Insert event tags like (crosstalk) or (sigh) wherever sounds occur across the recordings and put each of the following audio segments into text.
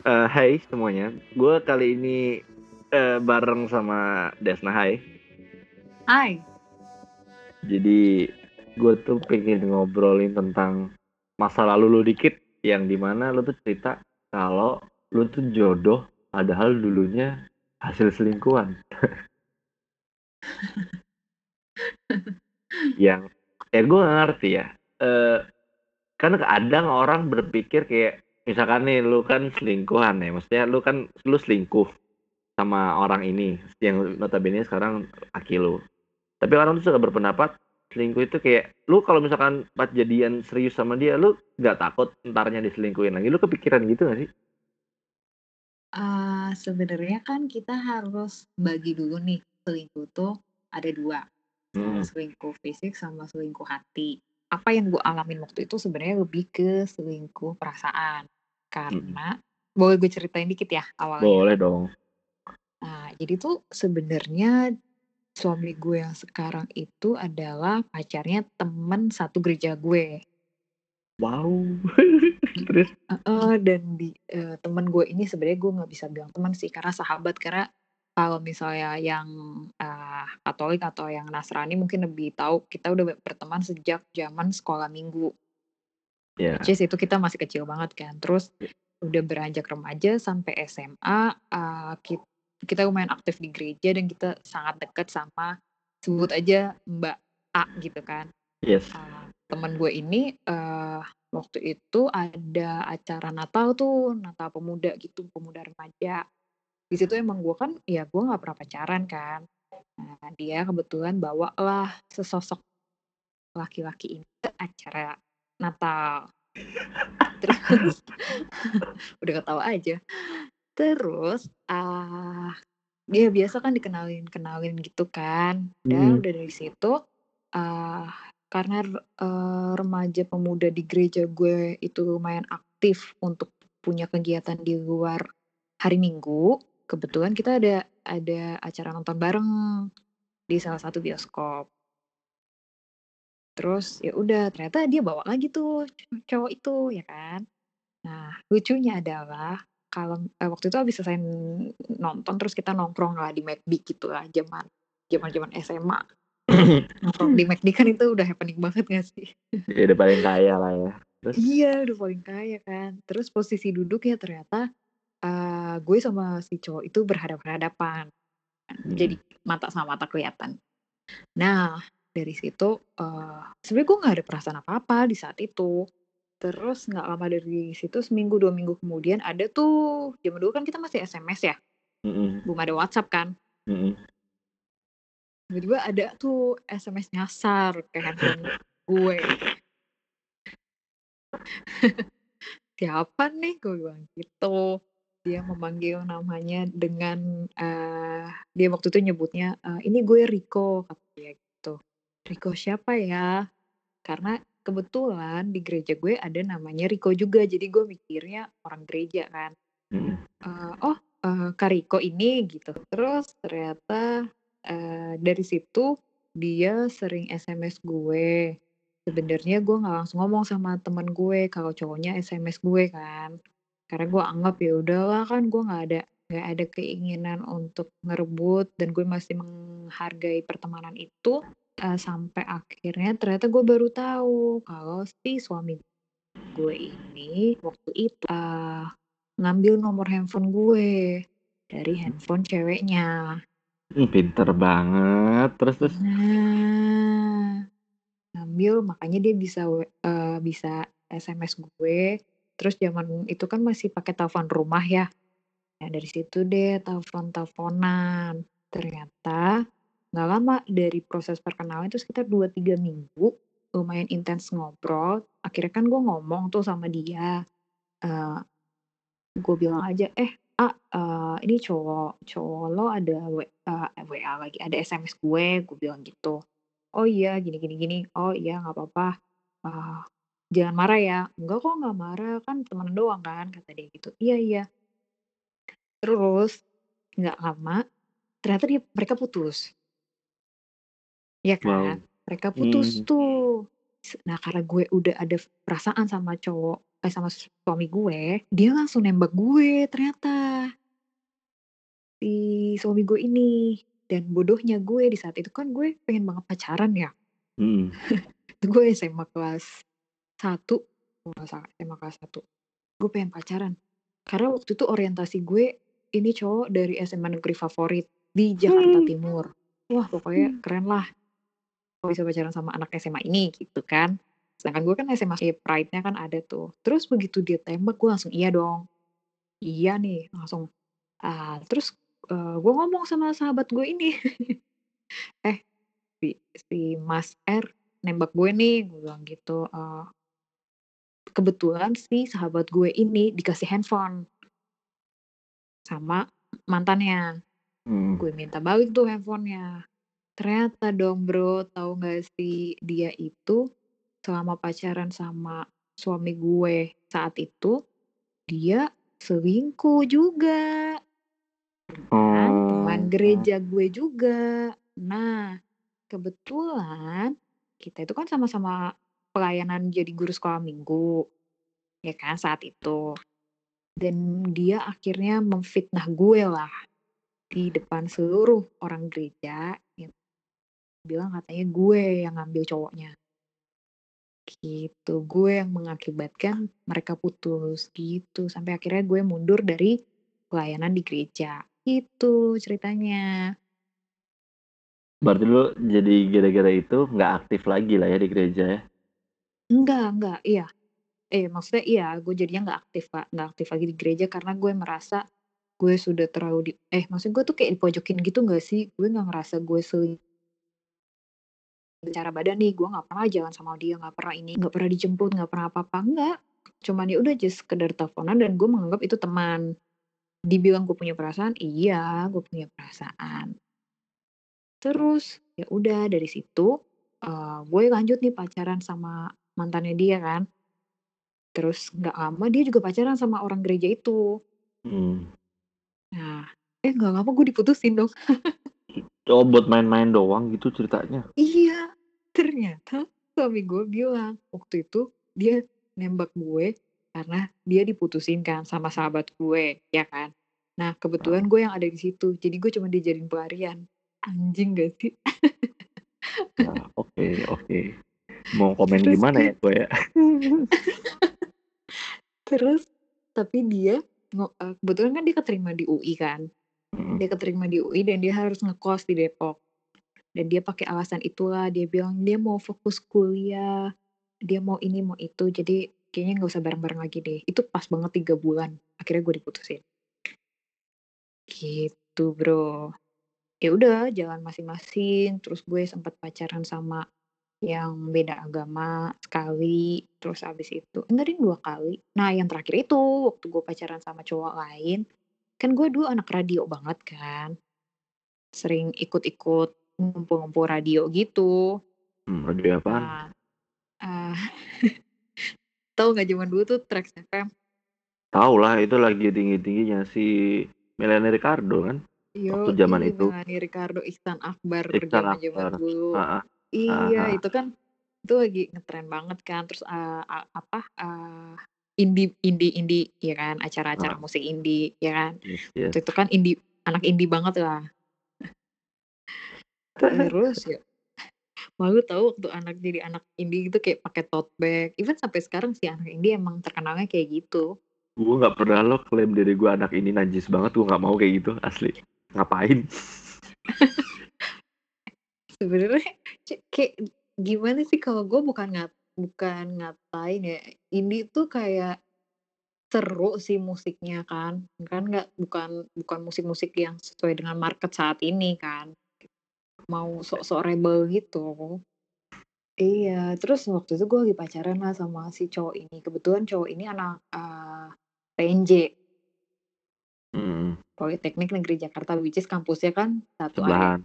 Uh, hai semuanya, gue kali ini uh, bareng sama Desna. Hai. Hai. Jadi gue tuh pengen ngobrolin tentang masa lalu lu dikit, yang di mana lu tuh cerita kalau lu tuh jodoh, padahal dulunya hasil selingkuhan. (laughs) yang ya gue ngerti ya. Uh, kan kadang orang berpikir kayak misalkan nih lu kan selingkuhan ya, maksudnya lu kan lu selingkuh sama orang ini yang notabene sekarang laki lu. Tapi orang tuh suka berpendapat selingkuh itu kayak lu kalau misalkan pas jadian serius sama dia lu nggak takut entarnya diselingkuhin lagi lu kepikiran gitu gak sih? Uh, sebenarnya kan kita harus bagi dulu nih selingkuh tuh ada dua hmm. selingkuh fisik sama selingkuh hati apa yang gue alamin waktu itu sebenarnya lebih ke selingkuh perasaan. Karena hmm. boleh gue ceritain dikit ya awalnya? Boleh dong. Nah jadi tuh sebenarnya suami gue yang sekarang itu adalah pacarnya temen satu gereja gue. Wow. (laughs) Terus? Uh, uh, dan di uh, temen gue ini sebenarnya gue nggak bisa bilang teman sih karena sahabat karena kalau misalnya yang, uh, Katolik atau yang Nasrani mungkin lebih tahu kita udah berteman sejak zaman sekolah minggu. Iya. Which itu kita masih kecil banget kan. Terus iya. udah beranjak remaja sampai SMA, uh, kit kita lumayan aktif di gereja dan kita sangat dekat sama sebut aja Mbak A gitu kan. Yes. Uh, temen gue ini, uh, waktu itu ada acara Natal tuh, Natal pemuda gitu, pemuda remaja di situ emang gue kan ya gue nggak pernah pacaran kan. Nah dia kebetulan bawa lah sesosok laki-laki ini ke acara Natal. Terus (laughs) udah ketawa aja. Terus ah uh, dia biasa kan dikenalin kenalin gitu kan. Dan hmm. udah dari situ uh, karena uh, remaja pemuda di gereja gue itu lumayan aktif untuk punya kegiatan di luar hari Minggu kebetulan kita ada ada acara nonton bareng di salah satu bioskop. Terus ya udah ternyata dia bawa lagi tuh cowok itu ya kan. Nah lucunya adalah kalau eh, waktu itu habis selesai nonton terus kita nongkrong lah di McD gitu lah zaman zaman zaman SMA (clears throat) nongkrong di McD kan itu udah happening banget gak sih? Iya udah paling kaya lah ya. Terus? Iya udah paling kaya kan. Terus posisi duduk ya ternyata uh, gue sama si cowok itu berhadapan-hadapan. Hmm. Jadi mata sama mata kelihatan. Nah, dari situ, uh, sebenarnya gue nggak ada perasaan apa-apa di saat itu. Terus nggak lama dari situ seminggu, dua minggu kemudian ada tuh zaman dulu kan kita masih SMS ya, -hmm. belum ada WhatsApp kan. -hmm. Tiba-tiba ada tuh SMS nyasar ke handphone gue. (laughs) "Siapa nih?" Gue bilang gitu dia memanggil namanya dengan, uh, dia waktu itu nyebutnya, uh, "Ini gue Riko," kata dia gitu. "Riko siapa ya?" Karena kebetulan di gereja gue ada namanya Riko juga, jadi gue mikirnya orang gereja kan. Uh, "Oh, uh, Kak Riko ini," gitu. Terus ternyata, uh, dari situ dia sering SMS gue. Sebenarnya gue nggak langsung ngomong sama teman gue kalau cowoknya SMS gue kan. Karena gue anggap ya udahlah kan gue nggak ada nggak ada keinginan untuk ngerebut dan gue masih menghargai pertemanan itu uh, sampai akhirnya ternyata gue baru tahu kalau si suami gue ini waktu itu uh, ngambil nomor handphone gue dari handphone ceweknya. Hmm, pinter banget. Terus terus. Nah, ngambil makanya dia bisa uh, bisa SMS gue Terus zaman itu kan masih pakai telepon rumah ya. Ya dari situ deh telepon-teleponan. Ternyata nggak lama dari proses perkenalan itu sekitar 2-3 minggu lumayan intens ngobrol. Akhirnya kan gue ngomong tuh sama dia. Uh, gue bilang aja, eh ah uh, ini cowok cowok lo ada w, uh, eh, WA lagi, ada SMS gue, gue bilang gitu. Oh iya gini gini gini. Oh iya nggak apa-apa. Uh, "Jangan marah ya." "Enggak kok, nggak marah, kan temen doang kan," kata dia gitu. "Iya iya." Terus, nggak lama, ternyata dia mereka putus. Iya kan? Wow. Mereka putus hmm. tuh. Nah, karena gue udah ada perasaan sama cowok eh, sama suami gue, dia langsung nembak gue ternyata. Si suami gue ini. Dan bodohnya gue di saat itu kan gue pengen banget pacaran ya. (laughs) Mhm. gue SMA kelas 1, kalau nggak salah kelas 1. Gue pengen pacaran. Karena waktu itu orientasi gue ini cowok dari SMA negeri favorit di Jakarta Hmm. Timur. Wah pokoknya Hmm. keren lah. Kalau bisa pacaran sama anak SMA ini gitu kan. Sedangkan gue kan SMA ya pride-nya kan ada tuh. Terus begitu dia tembak gue langsung iya dong. Iya nih langsung. Ah, terus eh, gue ngomong sama sahabat gue ini. (laughs) eh si, si Mas R nembak gue nih gue bilang gitu. "Eh, kebetulan si sahabat gue ini dikasih handphone sama mantannya. Mhm. Gue minta balik tuh handphonenya. Ternyata dong bro, tahu nggak sih dia itu selama pacaran sama suami gue saat itu dia selingkuh juga kan teman Oh. gereja gue juga. Nah, kebetulan kita itu kan sama-sama pelayanan jadi guru sekolah minggu. Ya kan saat itu. Dan dia akhirnya memfitnah gue lah di depan seluruh orang gereja. Gitu. Bilang katanya gue yang ngambil cowoknya. Gitu. Gue yang mengakibatkan mereka putus gitu. Sampai akhirnya gue mundur dari pelayanan di gereja. Itu ceritanya. Berarti lu jadi gara-gara itu nggak aktif lagi lah ya di gereja ya? Enggak, enggak, iya. Eh, maksudnya iya, gue jadinya nggak aktif, Kak. Nggak aktif lagi di gereja karena gue merasa gue sudah terlalu di eh, maksud gue tuh kayak dipojokin gitu nggak sih? Gue nggak ngerasa gue seli secara badan nih, gue nggak pernah jalan sama dia, nggak pernah ini, nggak pernah dijemput, nggak pernah apa-apa, enggak. Cuman ya udah just sekedar teleponan dan gue menganggap itu teman. Dibilang gue punya perasaan, iya, gue punya perasaan. Terus ya udah dari situ eh, gue lanjut nih pacaran sama mantannya dia kan. Terus nggak lama dia juga pacaran sama orang gereja itu. Hmm. Nah, eh nggak lama gue diputusin dong. (laughs) Oh buat main-main doang gitu ceritanya? Iya, ternyata suami gue bilang waktu itu dia nembak gue karena dia diputusin kan sama sahabat gue, ya kan. Nah kebetulan gue yang ada di situ, jadi gue cuma dijadiin pelarian. Anjing gak sih? Nah, (laughs) oke oke. Mau komen Terus gimana ya gue ya? (laughs) Terus tapi dia eh, kebetulan kan dia keterima di UI kan. Mhm. Dia keterima di UI dan dia harus ngekos di Depok. Dan dia pakai alasan itulah dia bilang dia mau fokus kuliah, dia mau ini mau itu. Jadi kayaknya nggak usah bareng-bareng lagi deh. Itu pas banget tiga bulan. Akhirnya gue diputusin. Gitu bro. Ya udah jalan masing-masing. Terus gue sempat pacaran sama yang beda agama sekali. Terus abis itu enggak deh dua kali. Nah yang terakhir itu waktu gue pacaran sama cowok lain. Kan gue dulu anak radio banget kan. Sering ikut-ikut ngumpul-ngumpul radio gitu. Hmm, radio apaan? Nah, eh (laughs) tahu nggak zaman dulu tuh Trax FM? Tahu lah itu lagi tinggi-tingginya si Melanie Ricardo kan? Waktu Yo, zaman iya itu. Melani Ricardo, Ihsan Akbar Iksan Akbar. dulu. Ah, Iya, itu kan itu lagi ngetren banget kan. Terus a- apa eh, indie indie indie ya kan, acara-acara ah. musik indie ya kan. Yes, yes. Waktu itu kan indie anak indie banget lah. Terus ya malu tahu waktu anak jadi anak indie gitu kayak pakai tote bag. Even sampai sekarang sih anak indie emang terkenalnya kayak gitu. Gue nggak pernah lo klaim diri gue anak ini najis banget. Gue nggak mau kayak gitu asli. Ngapain? (laughs) Sebenarnya kayak gimana sih kalau gue bukan ngat bukan ngatain ya. Indie tuh kayak seru sih musiknya kan. Kan nggak bukan bukan musik-musik yang sesuai dengan market saat ini kan. Mau sok-sok rebel gitu. Iya, terus waktu itu gue lagi pacaran lah sama si cowok ini. Kebetulan cowok ini anak eh, PNJ, Hmm, Politeknik Negeri Jakarta, which is kampusnya kan satu area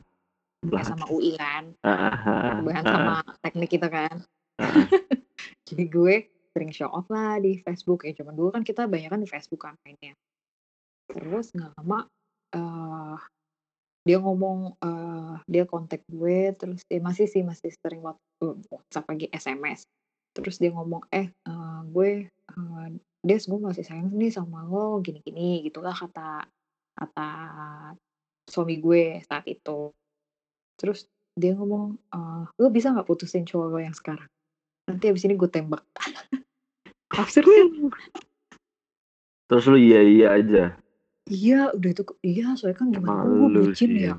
Sebelahan. sama UI kan, Ah, ah, ah, ah, sama teknik kita kan. (laughs) Jadi gue sering show off lah di Facebook ya. Cuman dulu kan kita banyak kan di Facebook kan mainnya. Terus nggak lama eh dia ngomong eh dia kontak gue terus dia masih sih masih sering wat- WhatsApp lagi SMS. terus dia ngomong, "Eh, eee, gue, eee, Des gue masih sayang nih sama lo gini-gini," gitulah kata kata suami gue saat itu. Terus dia ngomong, eee, "Lo bisa nggak putusin cowok lo yang sekarang? Nanti abis ini gue tembak." (laughs) Absurd kan? Terus lu iya-iya aja? Iya, udah itu iya, soalnya kan gimana gue bucin sih ya.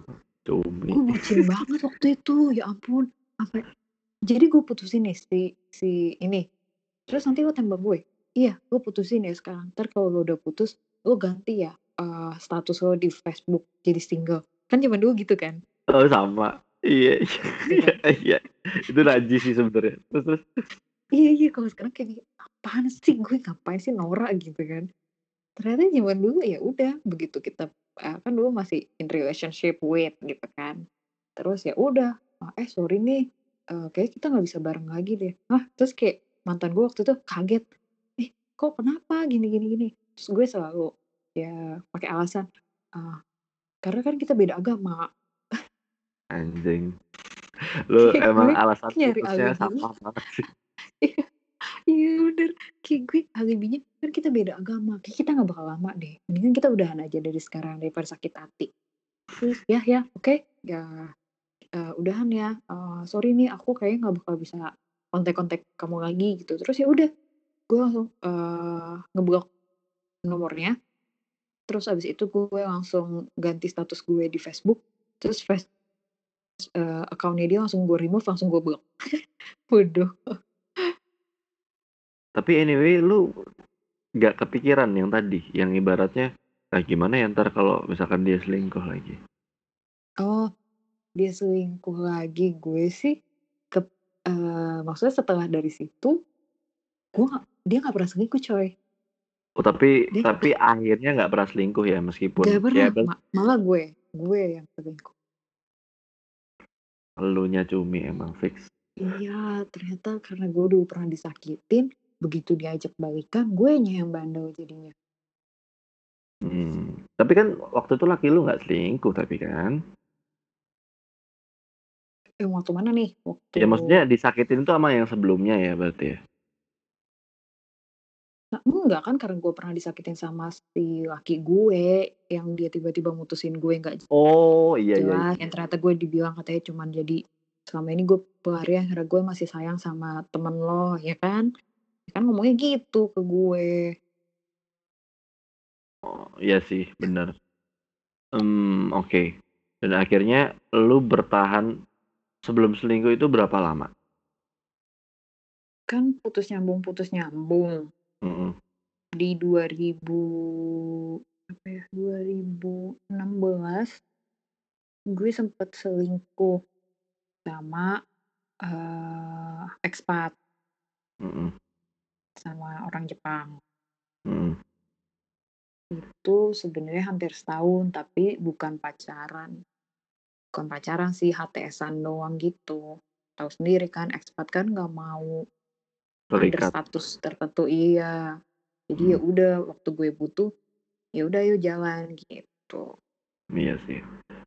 Gue bucin (laughs) banget waktu itu, ya ampun. Sampai jadi gue putusin nih si si ini, terus nanti lo tembak gue? Iya, gue putusin ya sekarang, entar kalau lo udah putus, lo ganti ya, eee, status lo di Facebook jadi single. Kan zaman dulu gitu kan? Oh sama, iya iya Iya iya, itu najis sih sebenarnya. Terus terus? Iya iya, kalau sekarang kayak apaan sih, gue ngapain sih norak gitu kan. Ternyata zaman dulu ya udah, begitu kita, kan dulu masih in relationship with gitu kan. Terus ya udah, "Eh sorry nih, eee, kayaknya kita nggak bisa bareng lagi deh." Hah? Terus kayak mantan gue waktu itu kaget, "Ih kok kenapa? Gini gini gini." Terus gue selalu ya pakai alasan, eee, "Karena kan kita beda agama." Anjing. Lu Kayak emang alasan putusnya banget sih. (laughs) Iya iya bener, kayak gue alibinya, "Kan kita beda agama, kayak kita nggak bakal lama deh, mendingan kita udahan aja dari sekarang daripada sakit hati." Terus, "Ya ya, oke, ya, eee, udahan ya, eee, sorry nih aku kayaknya nggak bakal bisa kontak-kontak kamu lagi," gitu. Terus ya udah, gue langsung, eee, ngeblok nomornya. Terus abis itu gue langsung ganti status gue di Facebook, terus face eee, account-nya dia langsung gue remove, langsung gue blok. Bodoh. (laughs) Tapi anyway lu nggak kepikiran yang tadi, yang ibaratnya, "Ah, gimana ya entar kalau misalkan dia selingkuh lagi?" Oh, dia selingkuh lagi, gue sih kep eee, maksudnya setelah dari situ, gue dia nggak pernah selingkuh coy. Oh tapi Dia tapi akhirnya nggak pernah selingkuh ya meskipun Nggak pernah, ya ma malah gue, gue yang selingkuh. Elunya cumi emang fix. Iya, ternyata karena gue dulu pernah disakitin, begitu diajak balikan, guenya yang bandel jadinya. Mmm, tapi kan waktu itu laki lu nggak selingkuh tapi kan? Yang waktu mana nih? Waktu Ya maksudnya disakitin itu sama yang sebelumnya ya berarti ya? Enggak kan karena gue pernah disakitin sama si laki gue, yang dia tiba-tiba mutusin gue nggak Oh, iya iya jelas, iya. yang ternyata gue dibilang katanya cuman jadi, "Selama ini gue pelarian karena gue masih sayang sama temen lo," ya kan? Kan ngomongnya gitu ke gue. Oh, iya sih, bener. Mmm, oke. Dan akhirnya lu bertahan sebelum selingkuh itu berapa lama? Kan putus nyambung putus nyambung. Di 2000 apa ya, 2016 gue sempet selingkuh sama, eee, expat. Mhm. Sama orang Jepang. Mhm. Itu sebenarnya hampir setahun, tapi bukan pacaran. Bukan pacaran sih, HTS-an doang gitu. Tahu sendiri kan expat kan nggak mau ada Terikat. status tertentu iya. Jadi ya Mmm. udah waktu gue butuh, ya udah ayo jalan gitu. Iya sih.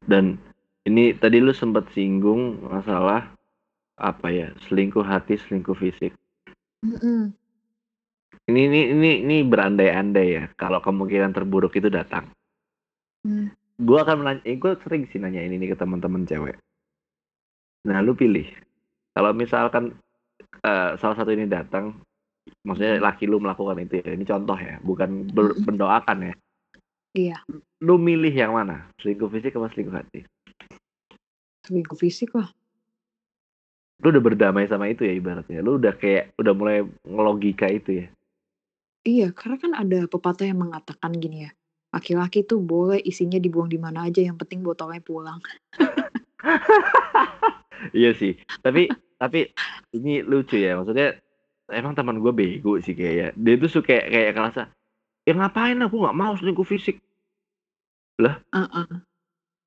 Dan ini tadi lu sempet singgung masalah, apa ya, selingkuh hati, selingkuh fisik. Mhm. Ini ini ini ini berandai-andai ya, kalau kemungkinan terburuk itu datang. Mmm. Gue akan menanya eh, gue sering sih nanyain ini ke temen-temen cewek. Nah, lu pilih, kalau misalkan, eee, salah satu ini datang, maksudnya laki lu melakukan itu ya, ini contoh ya, bukan ber mendoakan ya. Iya. Lu milih yang mana? Selingkuh fisik apa selingkuh hati? Selingkuh fisik lah. Lu udah berdamai sama itu ya ibaratnya? Lu udah kayak udah mulai ngelogika itu ya? Iya, karena kan ada pepatah yang mengatakan gini ya, "Laki-laki tuh boleh isinya dibuang di mana aja, yang penting botolnya pulang." (laughs) Iya sih, tapi tapi ini lucu ya, maksudnya emang teman gue bego sih kayaknya. Dia tuh suka kayak kayak ngerasa, "Ya ngapain aku nggak mau selingkuh fisik." Lah Heeh.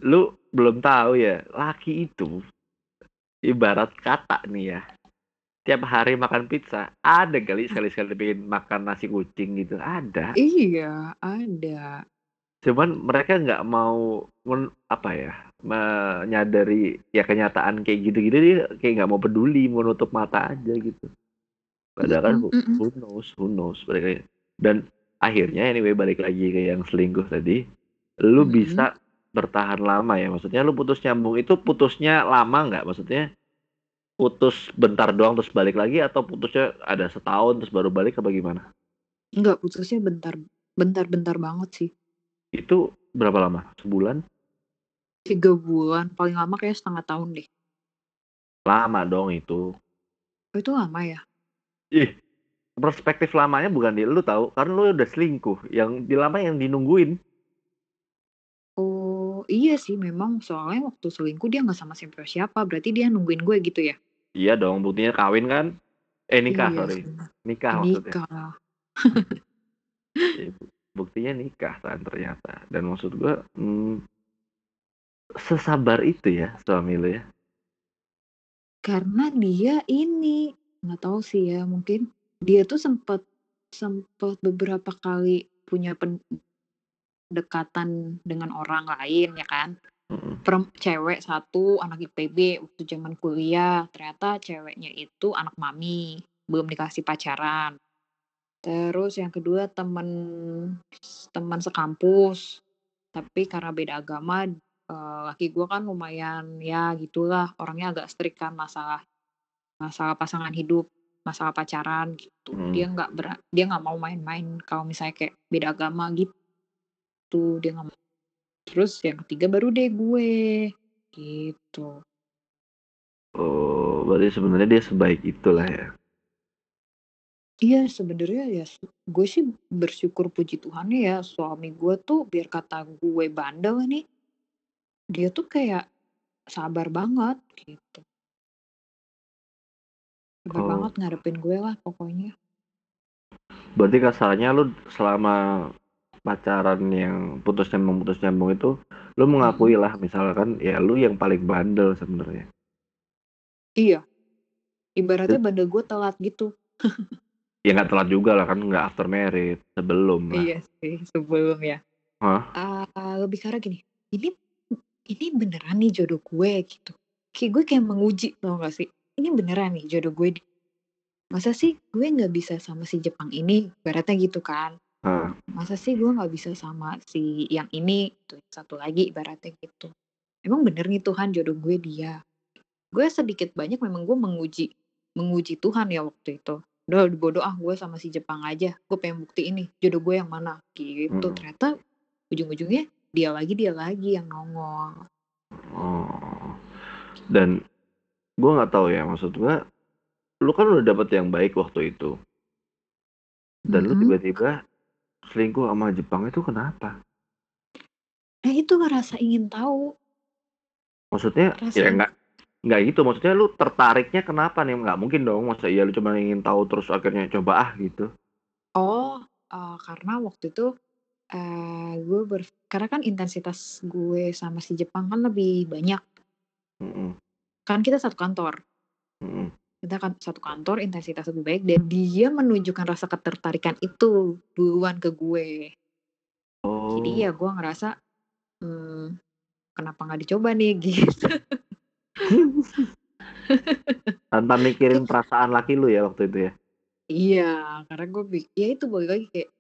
lu belum tahu ya, laki itu ibarat kata nih ya, tiap hari makan pizza, ada kali sekali-sekali pengen makan nasi kucing gitu, ada. Iya, ada. Cuman mereka nggak mau men apa ya, menyadari ya kenyataan kayak gitu-gitu dia kayak nggak mau peduli, mau nutup mata aja gitu. Padahal kan Mhm who who knows who knows dan akhirnya anyway balik lagi ke yang selingkuh tadi, lu Mhm. bisa bertahan lama ya? Maksudnya lu putus nyambung itu putusnya lama nggak? Maksudnya putus bentar doang terus balik lagi atau putusnya ada setahun terus baru balik apa gimana? Enggak, putusnya bentar bentar-bentar banget sih. Itu berapa lama? Sebulan? 3 bulan, paling lama kayaknya setengah tahun deh. Lama dong itu. Oh, itu lama ya? Ih, perspektif lamanya bukan di lu tahu, karena lu udah selingkuh, yang di lama yang dinungguin. Oh, iya sih memang soalnya waktu selingkuh dia nggak sama siapa-siapa, berarti dia nungguin gue gitu ya? Iya dong, buktinya kawin kan? Eh nikah, Iya sorry. sih. Nikah maksudnya. Nikah. Iya, buktinya nikah kan ternyata. Dan maksud gua, mmm sesabar itu ya suami lu ya? Karena dia ini, nggak tahu sih ya, mungkin dia tuh sempet sempet beberapa kali punya pendekatan dengan orang lain ya kan. Perem cewek 1 anak IPB waktu zaman kuliah, ternyata ceweknya itu anak mami, belum dikasih pacaran. Terus yang kedua temen temen sekampus, tapi karena beda agama, eee, laki gue kan lumayan ya gitulah orangnya agak strict kan masalah masalah pasangan hidup, masalah pacaran gitu. Dia Mhm. nggak bera dia nggak mau main-main kalau misalnya kayak beda agama gitu, dia nggak mau. Terus yang ketiga baru deh gue, gitu. Oh, berarti sebenarnya dia sebaik itulah ya? Iya sebenarnya ya gue sih bersyukur puji Tuhannya ya suami gue tuh biar kata gue bandel nih, dia tuh kayak sabar banget gitu. Sabar Oh. banget ngadepin gue lah pokoknya. Berarti kasarnya lu selama pacaran yang putus nyambung putus nyambung itu, lu mengakui lah misalkan ya lu yang paling bandel sebenarnya? Iya. Ibaratnya bandel gue telat gitu. Ya nggak telat juga lah kan nggak after married, sebelum lah. Iya sih sebelum ya. Hah? Eee, lebih ke arah gini, ini ini beneran nih jodoh gue gitu. Kayak gue kayak menguji tau gak sih, ini beneran nih jodoh gue di masa sih gue nggak bisa sama si Jepang ini, ibaratnya gitu kan. Heeh. Masa sih gue nggak bisa sama si yang ini gitu, satu lagi ibaratnya gitu. Emang bener nih Tuhan jodoh gue dia. Gue sedikit banyak memang gue menguji menguji Tuhan ya waktu itu. Udah bodo ah gue sama si Jepang aja, gue pengen buktiin nih jodoh gue yang mana, gitu. Mhm. Ternyata ujung-ujungnya dia lagi dia lagi yang nongol. Oh. Dan gua nggak tahu ya, maksud gua, lu kan udah dapet yang baik waktu itu. Dan lu Mhm. tiba-tiba selingkuh sama Jepang itu kenapa? Nah itu ngerasa ingin tahu. Maksudnya ya Rasa nggak gitu, maksudnya lu tertariknya kenapa nih? Nggak mungkin dong masa iya lu cuma ingin tahu terus akhirnya coba ah gitu. Oh, eee, karena waktu itu, eee, gue ber karena kan intensitas gue sama si Jepang kan lebih banyak. Mhm. Kan kita satu kantor. Mhm. Kita kan satu kantor, intensitas lebih baik dan dia menunjukkan rasa ketertarikan itu duluan ke gue. Jadi Oh. ya gue ngerasa, mmm, kenapa nggak dicoba nih (laughs) gitu. (laughs) Tanpa mikirin perasaan laki lu ya waktu itu ya? Iya, karena gue ya itu balik lagi kayak,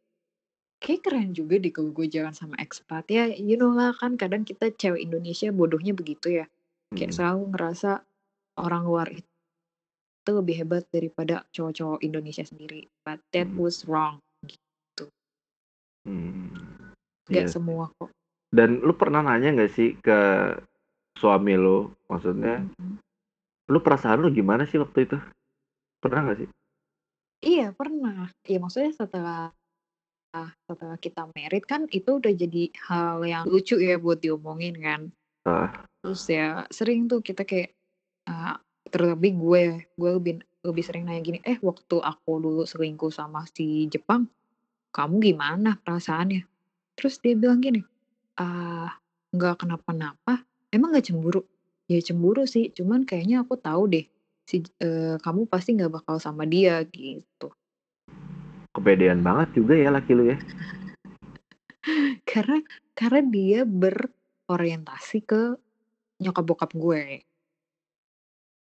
kayak keren juga kalau gue jalan sama expat ya you know lah kan kadang kita cewek Indonesia bodohnya begitu ya. Kayak Mhm. selalu ngerasa orang luar itu lebih hebat daripada cowok-cowok Indonesia sendiri, but that Mhm. was wrong, gitu. Nggak iya sih. semua kok. Dan lu pernah nanya nggak sih ke suami lu? Maksudnya, Mhm. lu perasaan lu gimana sih waktu itu? Pernah nggak sih? Iya pernah, ya maksudnya setelah setelah kita married kan itu udah jadi hal yang lucu ya buat diomongin kan. Heeh. Terus ya sering tuh kita kayak, eee, terlebih gue, gue lebih lebih sering nanya gini, "Eh waktu aku dulu selingkuh sama si Jepang, kamu gimana perasaannya?" Terus dia bilang gini, "Ah, nggak kenapa-napa, emang nggak cemburu?" "Ya cemburu sih, cuman kayaknya aku tahu deh si eee, kamu pasti nggak bakal sama dia," gitu. Kepedean banget juga ya laki lu ya? (laughs) Karena karena dia berorientasi ke nyokap bokap gue.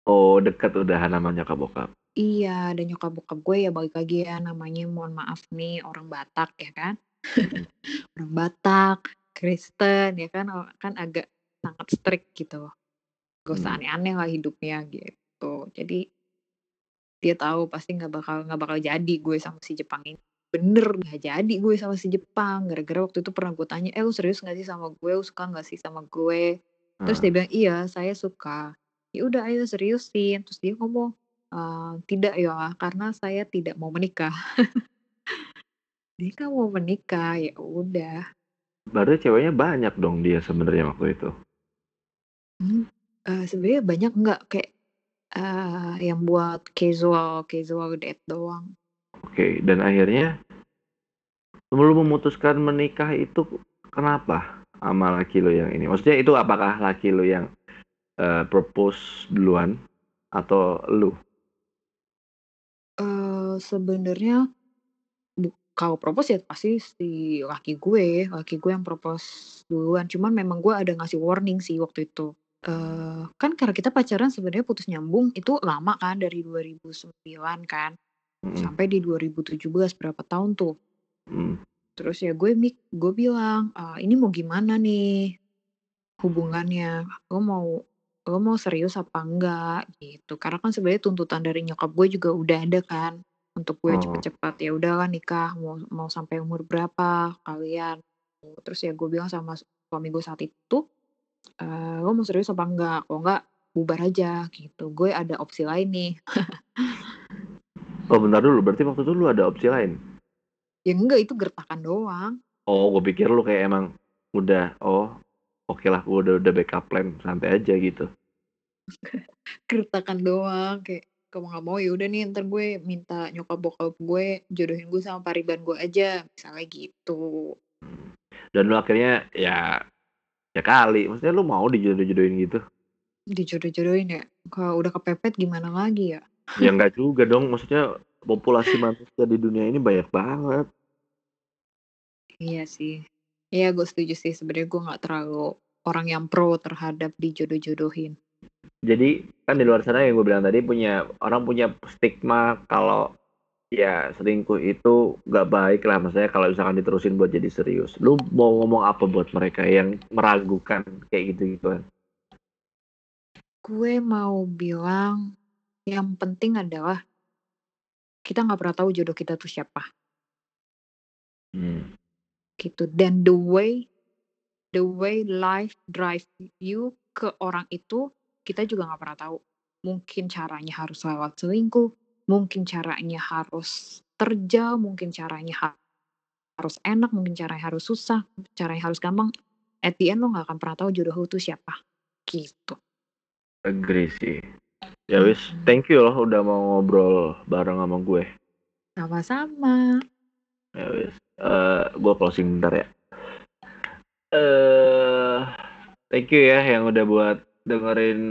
Oh, deket udahan sama nyokap bokap? Iya, dan nyokap bokap gue ya balik lagi ya namanya mohon maaf nih orang Batak ya kan. (laughs) Orang Batak, Kristen ya kan, kan agak sangat strict gitu. Gak usah aneh-aneh lah hidupnya gitu. Jadi dia tahu pasti nggak bakal nggak bakal jadi gue sama si Jepang ini. Bener nggak jadi gue sama si Jepang, gara-gara waktu itu pernah gue tanya, "Eh lu serius nggak sih sama gue? Lu suka nggak sih sama gue?" Terus dia Heeh. bilang, "Iya saya suka." Ya udah ayo seriusin, terus dia ngomong, eee, "Tidak ya, karena saya tidak mau menikah." (laughs) Dia kan mau menikah, ya udah. Berarti ceweknya banyak dong dia sebenarnya waktu itu? Mmm, eee, sebenarnya banyak enggak, kayak, eee, yang buat casual casual date doang. Oke, dan akhirnya lu memutuskan menikah itu kenapa sama laki lu yang ini? Maksudnya itu apakah laki lu yang, eee, propose duluan atau lu? Eee, sebenarnya kalau propose ya pasti si laki gue, laki gue yang propose duluan. Cuman memang gue ada ngasih warning sih waktu itu. Eee, kan karena kita pacaran sebenarnya putus nyambung itu lama kan dari 2009 kan, Mhm. sampai di 2017 berapa tahun tuh. Mhm. Terus ya gue mik gue bilang, eee, "Ini mau gimana nih hubungannya? Lo mau lo mau serius apa enggak?" Gitu. Karena kan sebenarnya tuntutan dari nyokap gue juga udah ada kan, untuk gue Oh. cepet-cepet, "Ya udahlah nikah mau mau sampai umur berapa kalian?" Terus ya gue bilang sama suami gue saat itu, eee, "Lo mau serius apa enggak? Kalau enggak bubar aja," gitu. Gue ada opsi lain nih. (laughs) Oh bentar dulu, berarti waktu itu lu ada opsi lain? Ya enggak, itu gertakan doang. Oh, gue pikir lu kayak emang udah, oh okelah gue udah udah backup plan, santai aja gitu. (laughs) Gertakan doang, kayak kalau nggak mau ya udah nih entar gue minta nyokap bokap gue jodohin gue sama pariban gue aja, misalnya gitu. Mmm, dan lu akhirnya ya ya kali, maksudnya lu mau dijodoh-jodohin gitu? Dijodoh-jodohin ya? Kalau udah kepepet gimana lagi ya? Ya enggak juga dong, maksudnya populasi manusia di dunia ini banyak banget. Iya sih. Iya gue setuju sih, sebenarnya gue nggak terlalu orang yang pro terhadap dijodoh-jodohin. Jadi, kan di luar sana yang gue bilang tadi punya orang punya stigma kalau ya selingkuh itu nggak baik lah, maksudnya kalau misalkan diterusin buat jadi serius. Lu mau ngomong apa buat mereka yang meragukan kayak gitu-gituan? Gue mau bilang, yang penting adalah kita nggak pernah tahu jodoh kita tuh siapa. Mmm. Gitu, dan the way the way life drive you ke orang itu, kita juga nggak pernah tahu. Mungkin caranya harus lewat selingkuh, mungkin caranya harus terjal, mungkin caranya ha harus enak, mungkin caranya harus susah, caranya harus gampang. At the end lo nggak akan pernah tahu jodoh lo tuh siapa, gitu. Agree sih. Ya wis, thank you loh udah mau ngobrol bareng sama gue. Sama-sama. Ya wis, eee, gue closing bentar ya. Eee, thank you ya yang udah buat dengerin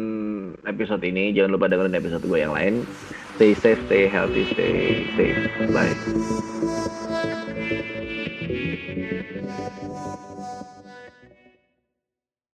episode ini, jangan lupa dengerin episode gue yang lain. Stay safe, stay healthy, stay safe. Bye.